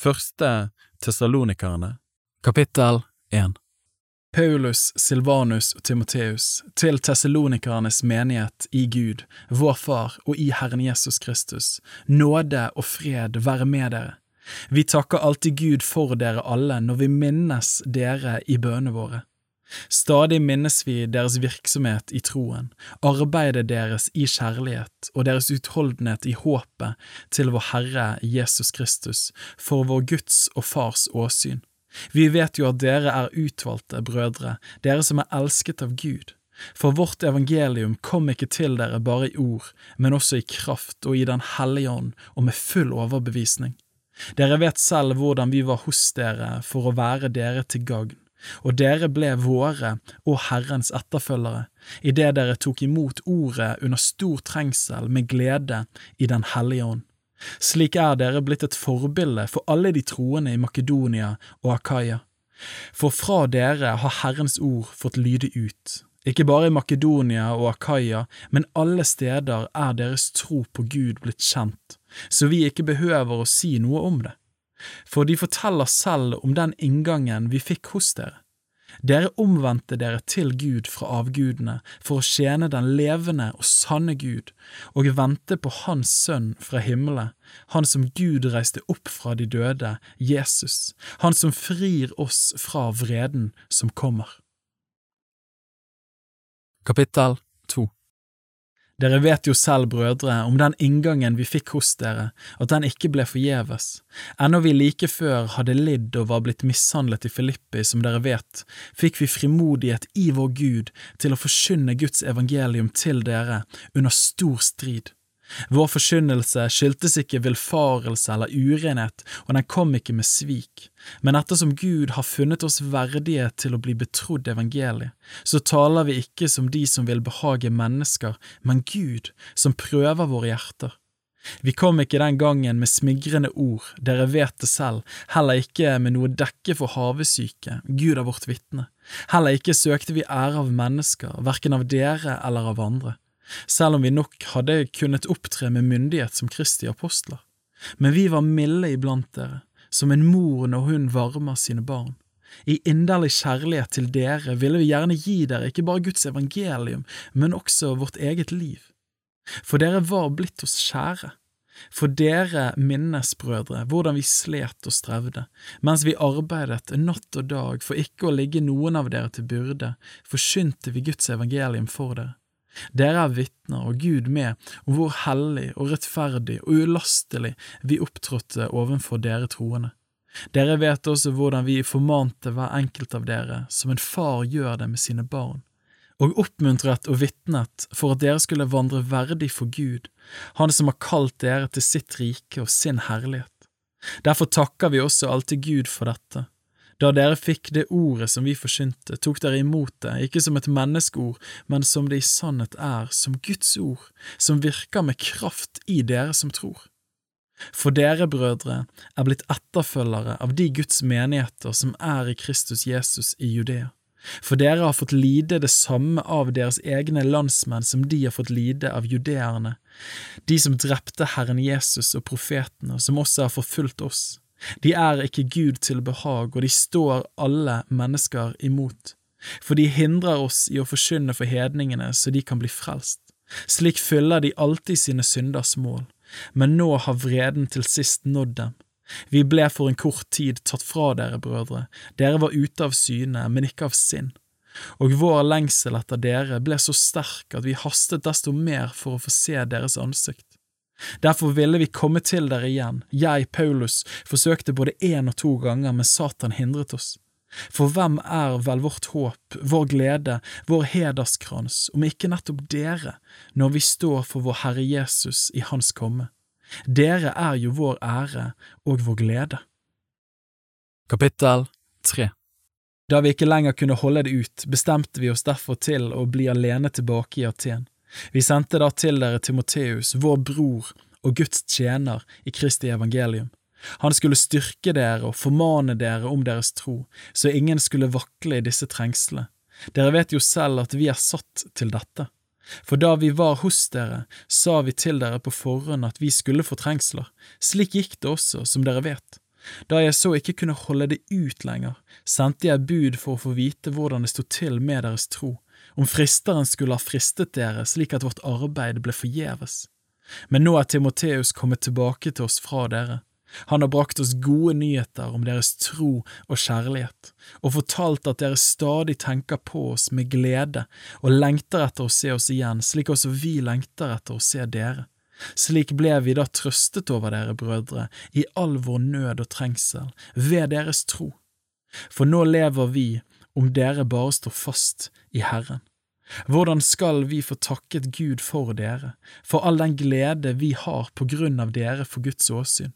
Første Tessalonikerne, kapittel 1 Paulus, Silvanus og Timoteus, til tessalonikernes menighet i Gud, vår Far og i Herren Jesus Kristus, nåde og fred være med dere. Vi takker alltid Gud for dere alle når vi minnes dere i bønene våre. Stadig minnes vi deres virksomhet i troen, arbeidet deres i kjærlighet og deres utholdenhet i håpet til vår Herre Jesus Kristus, for vår Guds og Fars åsyn. Vi vet jo at dere er utvalgte brødre, dere som er elsket av Gud. For vårt evangelium kom ikke til dere bare i ord, men også i kraft og i Den hellige ånd og med full overbevisning. Dere vet selv hvordan vi var hos dere for å være dere til gagn og dere ble våre og Herrens etterfølgere, idet dere tok imot ordet under stor trengsel med glede i Den hellige ånd. Slik er dere blitt et forbilde for alle de troende i Makedonia og Akaya. For fra dere har Herrens ord fått lyde ut. Ikke bare i Makedonia og Akaya, men alle steder er deres tro på Gud blitt kjent, så vi ikke behøver å si noe om det for de forteller selv om den inngangen vi fikk hos dere. Dere omvendte dere til Gud fra avgudene for å tjene den levende og sanne Gud, og vente på Hans Sønn fra himmelen, Han som Gud reiste opp fra de døde, Jesus, Han som frir oss fra vreden som kommer. Kapittel 2 dere vet jo selv, brødre, om den inngangen vi fikk hos dere, at den ikke ble forgjeves. Ennå vi like før hadde lidd og var blitt mishandlet i Filippi, som dere vet, fikk vi frimodighet i vår Gud til å forkynne Guds evangelium til dere under stor strid. Vår forkynnelse skyldtes ikke villfarelse eller urenhet, og den kom ikke med svik, men ettersom Gud har funnet oss verdige til å bli betrodd evangeliet, så taler vi ikke som de som vil behage mennesker, men Gud, som prøver våre hjerter. Vi kom ikke den gangen med smigrende ord, dere vet det selv, heller ikke med noe dekke for havesyke, Gud er vårt vitne, heller ikke søkte vi ære av mennesker, verken av dere eller av andre selv om vi nok hadde kunnet opptre med myndighet som Kristi apostler. Men vi var milde iblant dere, som en mor når hun varmer sine barn. I inderlig kjærlighet til dere ville vi gjerne gi dere ikke bare Guds evangelium, men også vårt eget liv. For dere var blitt oss kjære. For dere minnes, brødre, hvordan vi slet og strevde, mens vi arbeidet natt og dag for ikke å ligge noen av dere til byrde, forkynte vi Guds evangelium for dere. Dere er vitner, og Gud med, om hvor hellig og rettferdig og ulastelig vi opptrådte overfor dere troende. Dere vet også hvordan vi formante hver enkelt av dere, som en far gjør det med sine barn, og oppmuntret og vitnet for at dere skulle vandre verdig for Gud, Han som har kalt dere til sitt rike og sin herlighet. Derfor takker vi også alltid Gud for dette da dere fikk det ordet som vi forkynte, tok dere imot det, ikke som et menneskeord, men som det i sannhet er, som Guds ord, som virker med kraft i dere som tror. For dere, brødre, er blitt etterfølgere av de Guds menigheter som er i Kristus Jesus i Judea. For dere har fått lide det samme av deres egne landsmenn som de har fått lide av judeerne, de som drepte Herren Jesus og profetene, som også har forfulgt oss. De er ikke Gud til behag, og de står alle mennesker imot, for de hindrer oss i å forkynne for hedningene så de kan bli frelst. Slik fyller de alltid sine synders mål, men nå har vreden til sist nådd dem. Vi ble for en kort tid tatt fra dere, brødre, dere var ute av syne, men ikke av sinn. Og vår lengsel etter dere ble så sterk at vi hastet desto mer for å få se deres ansikt. Derfor ville vi komme til dere igjen, jeg, Paulus, forsøkte både én og to ganger, men Satan hindret oss. For hvem er vel vårt håp, vår glede, vår hederskrans, om ikke nettopp dere, når vi står for vår Herre Jesus i Hans komme? Dere er jo vår ære og vår glede. Kapittel 3 Da vi ikke lenger kunne holde det ut, bestemte vi oss derfor til å bli alene tilbake i Aten. Vi sendte da til dere Timoteus, vår bror og Guds tjener i Kristi evangelium. Han skulle styrke dere og formane dere om deres tro, så ingen skulle vakle i disse trengslene. Dere vet jo selv at vi er satt til dette. For da vi var hos dere, sa vi til dere på forhånd at vi skulle få trengsler. Slik gikk det også, som dere vet. Da jeg så ikke kunne holde det ut lenger, sendte jeg bud for å få vite hvordan det sto til med deres tro, om fristeren skulle ha fristet dere slik at vårt arbeid ble forgjeves. Men nå er Timoteus kommet tilbake til oss fra dere. Han har brakt oss gode nyheter om deres tro og kjærlighet, og fortalt at dere stadig tenker på oss med glede og lengter etter å se oss igjen, slik også vi lengter etter å se dere. Slik ble vi da trøstet over dere, brødre, i all vår nød og trengsel, ved deres tro. For nå lever vi om dere bare står fast i Herren. Hvordan skal vi få takket Gud for dere, for all den glede vi har på grunn av dere for Guds åsyn?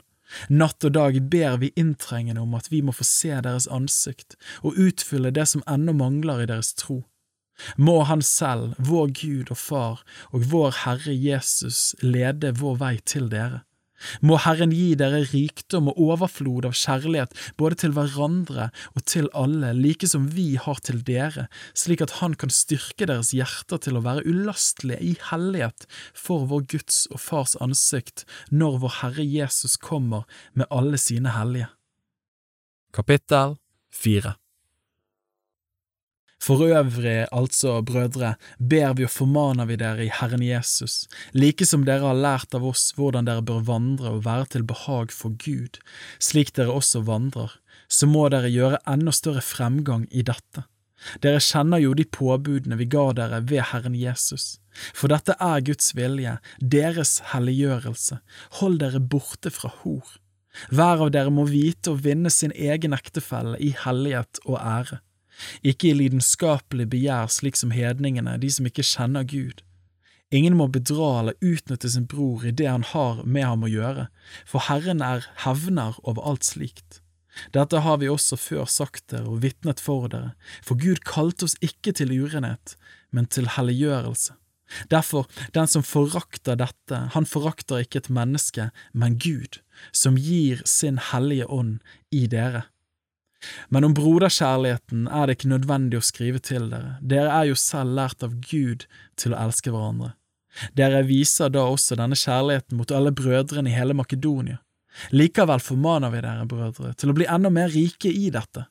Natt og dag ber vi inntrengende om at vi må få se deres ansikt og utfylle det som ennå mangler i deres tro må Han selv, vår Gud og Far og vår Herre Jesus lede vår vei til dere. Må Herren gi dere rikdom og overflod av kjærlighet både til hverandre og til alle, like som vi har til dere, slik at Han kan styrke deres hjerter til å være ulastelige i hellighet for vår Guds og Fars ansikt når vår Herre Jesus kommer med alle sine hellige. Kapittel 4 for øvrig, altså, brødre, ber vi og formaner vi dere i Herren Jesus, like som dere har lært av oss hvordan dere bør vandre og være til behag for Gud, slik dere også vandrer, så må dere gjøre enda større fremgang i dette. Dere kjenner jo de påbudene vi ga dere ved Herren Jesus. For dette er Guds vilje, deres helliggjørelse. Hold dere borte fra hor. Hver av dere må vite å vinne sin egen ektefelle i hellighet og ære ikke i lidenskapelig begjær slik som hedningene, de som ikke kjenner Gud. Ingen må bedra eller utnytte sin bror i det han har med ham å gjøre, for Herren er hevner over alt slikt. Dette har vi også før sagt dere og vitnet for dere, for Gud kalte oss ikke til urenhet, men til helliggjørelse. Derfor, den som forakter dette, han forakter ikke et menneske, men Gud, som gir sin hellige ånd i dere. Men om broderkjærligheten er det ikke nødvendig å skrive til dere, dere er jo selv lært av Gud til å elske hverandre. Dere viser da også denne kjærligheten mot alle brødrene i hele Makedonia. Likevel formaner vi dere, brødre, til å bli enda mer rike i dette.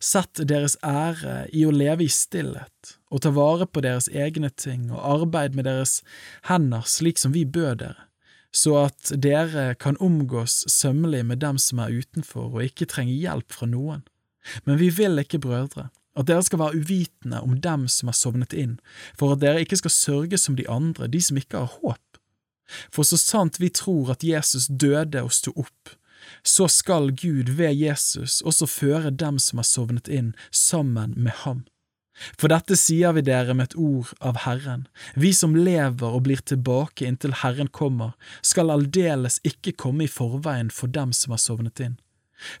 Sett deres ære i å leve i stillhet, og ta vare på deres egne ting og arbeid med deres hender slik som vi bød dere, så at dere kan omgås sømmelig med dem som er utenfor og ikke trenger hjelp fra noen. Men vi vil ikke, brødre, at dere skal være uvitende om dem som har sovnet inn, for at dere ikke skal sørge som de andre, de som ikke har håp. For så sant vi tror at Jesus døde og sto opp, så skal Gud ved Jesus også føre dem som har sovnet inn, sammen med ham. For dette sier vi dere med et ord av Herren, vi som lever og blir tilbake inntil Herren kommer, skal aldeles ikke komme i forveien for dem som har sovnet inn.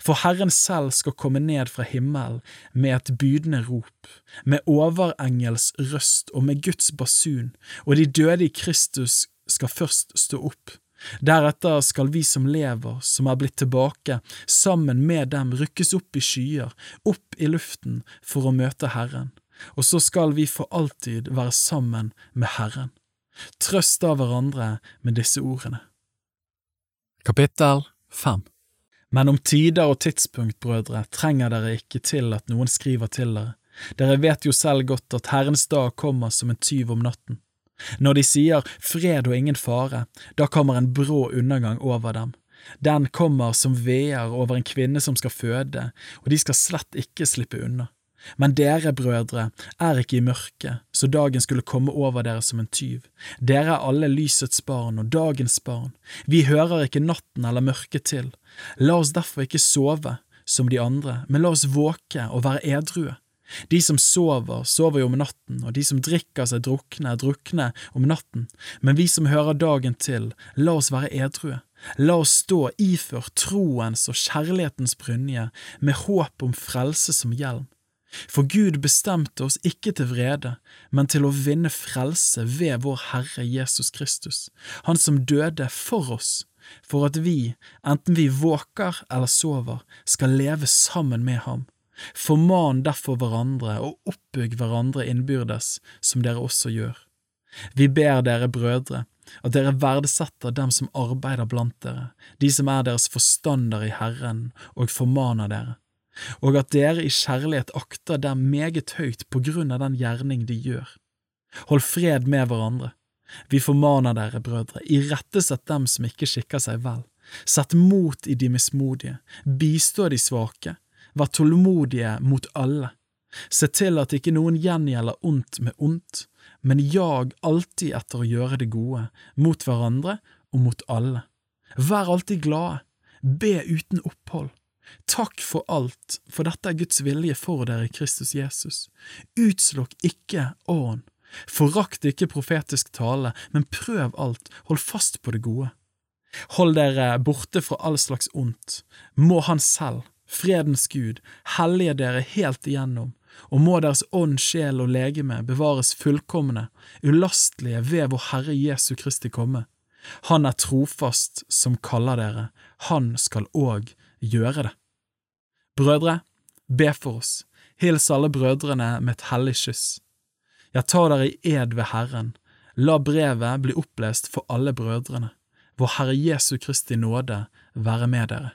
For Herren selv skal komme ned fra himmelen med et bydende rop, med overengels røst og med Guds basun, og de døde i Kristus skal først stå opp. Deretter skal vi som lever, som er blitt tilbake, sammen med dem rykkes opp i skyer, opp i luften, for å møte Herren, og så skal vi for alltid være sammen med Herren. Trøst av hverandre med disse ordene. Kapittel 5 men om tider og tidspunkt, brødre, trenger dere ikke til at noen skriver til dere. Dere vet jo selv godt at Herrens dag kommer som en tyv om natten. Når de sier fred og ingen fare, da kommer en brå undergang over dem. Den kommer som veer over en kvinne som skal føde, og de skal slett ikke slippe unna. Men dere, brødre, er ikke i mørket, så dagen skulle komme over dere som en tyv. Dere er alle lysets barn og dagens barn. Vi hører ikke natten eller mørket til. La oss derfor ikke sove som de andre, men la oss våke og være edrue. De som sover, sover jo om natten, og de som drikker seg drukne, er drukne om natten, men vi som hører dagen til, la oss være edrue. La oss stå iført troens og kjærlighetens brynje, med håp om frelse som hjelm. For Gud bestemte oss ikke til vrede, men til å vinne frelse ved vår Herre Jesus Kristus, Han som døde for oss, for at vi, enten vi våker eller sover, skal leve sammen med ham. Forman derfor hverandre og oppbygg hverandre innbyrdes, som dere også gjør. Vi ber dere, brødre, at dere verdsetter dem som arbeider blant dere, de som er deres forstander i Herren og formaner dere, og at dere i kjærlighet akter dem meget høyt på grunn av den gjerning de gjør. Hold fred med hverandre. Vi formaner dere, brødre, irettesett dem som ikke skikker seg vel. Sett mot i de mismodige, bistå de svake, vær tålmodige mot alle. Se til at ikke noen gjengjelder ondt med ondt, men jag alltid etter å gjøre det gode, mot hverandre og mot alle. Vær alltid glade, be uten opphold. Takk for alt, for dette er Guds vilje for dere Kristus Jesus. Utslokk ikke ånd. Forakt ikke profetisk tale, men prøv alt, hold fast på det gode. Hold dere borte fra all slags ondt. Må Han selv, fredens Gud, hellige dere helt igjennom, og må deres ånd, sjel og legeme bevares fullkomne, ulastelige ved vår Herre Jesu Kristi komme. Han er trofast som kaller dere, han skal òg gjøre det. Brødre, be for oss, hils alle brødrene med et hellig kyss. Jeg tar dere i ed ved Herren, la brevet bli opplest for alle brødrene. Vår Herre Jesu Kristi nåde være med dere.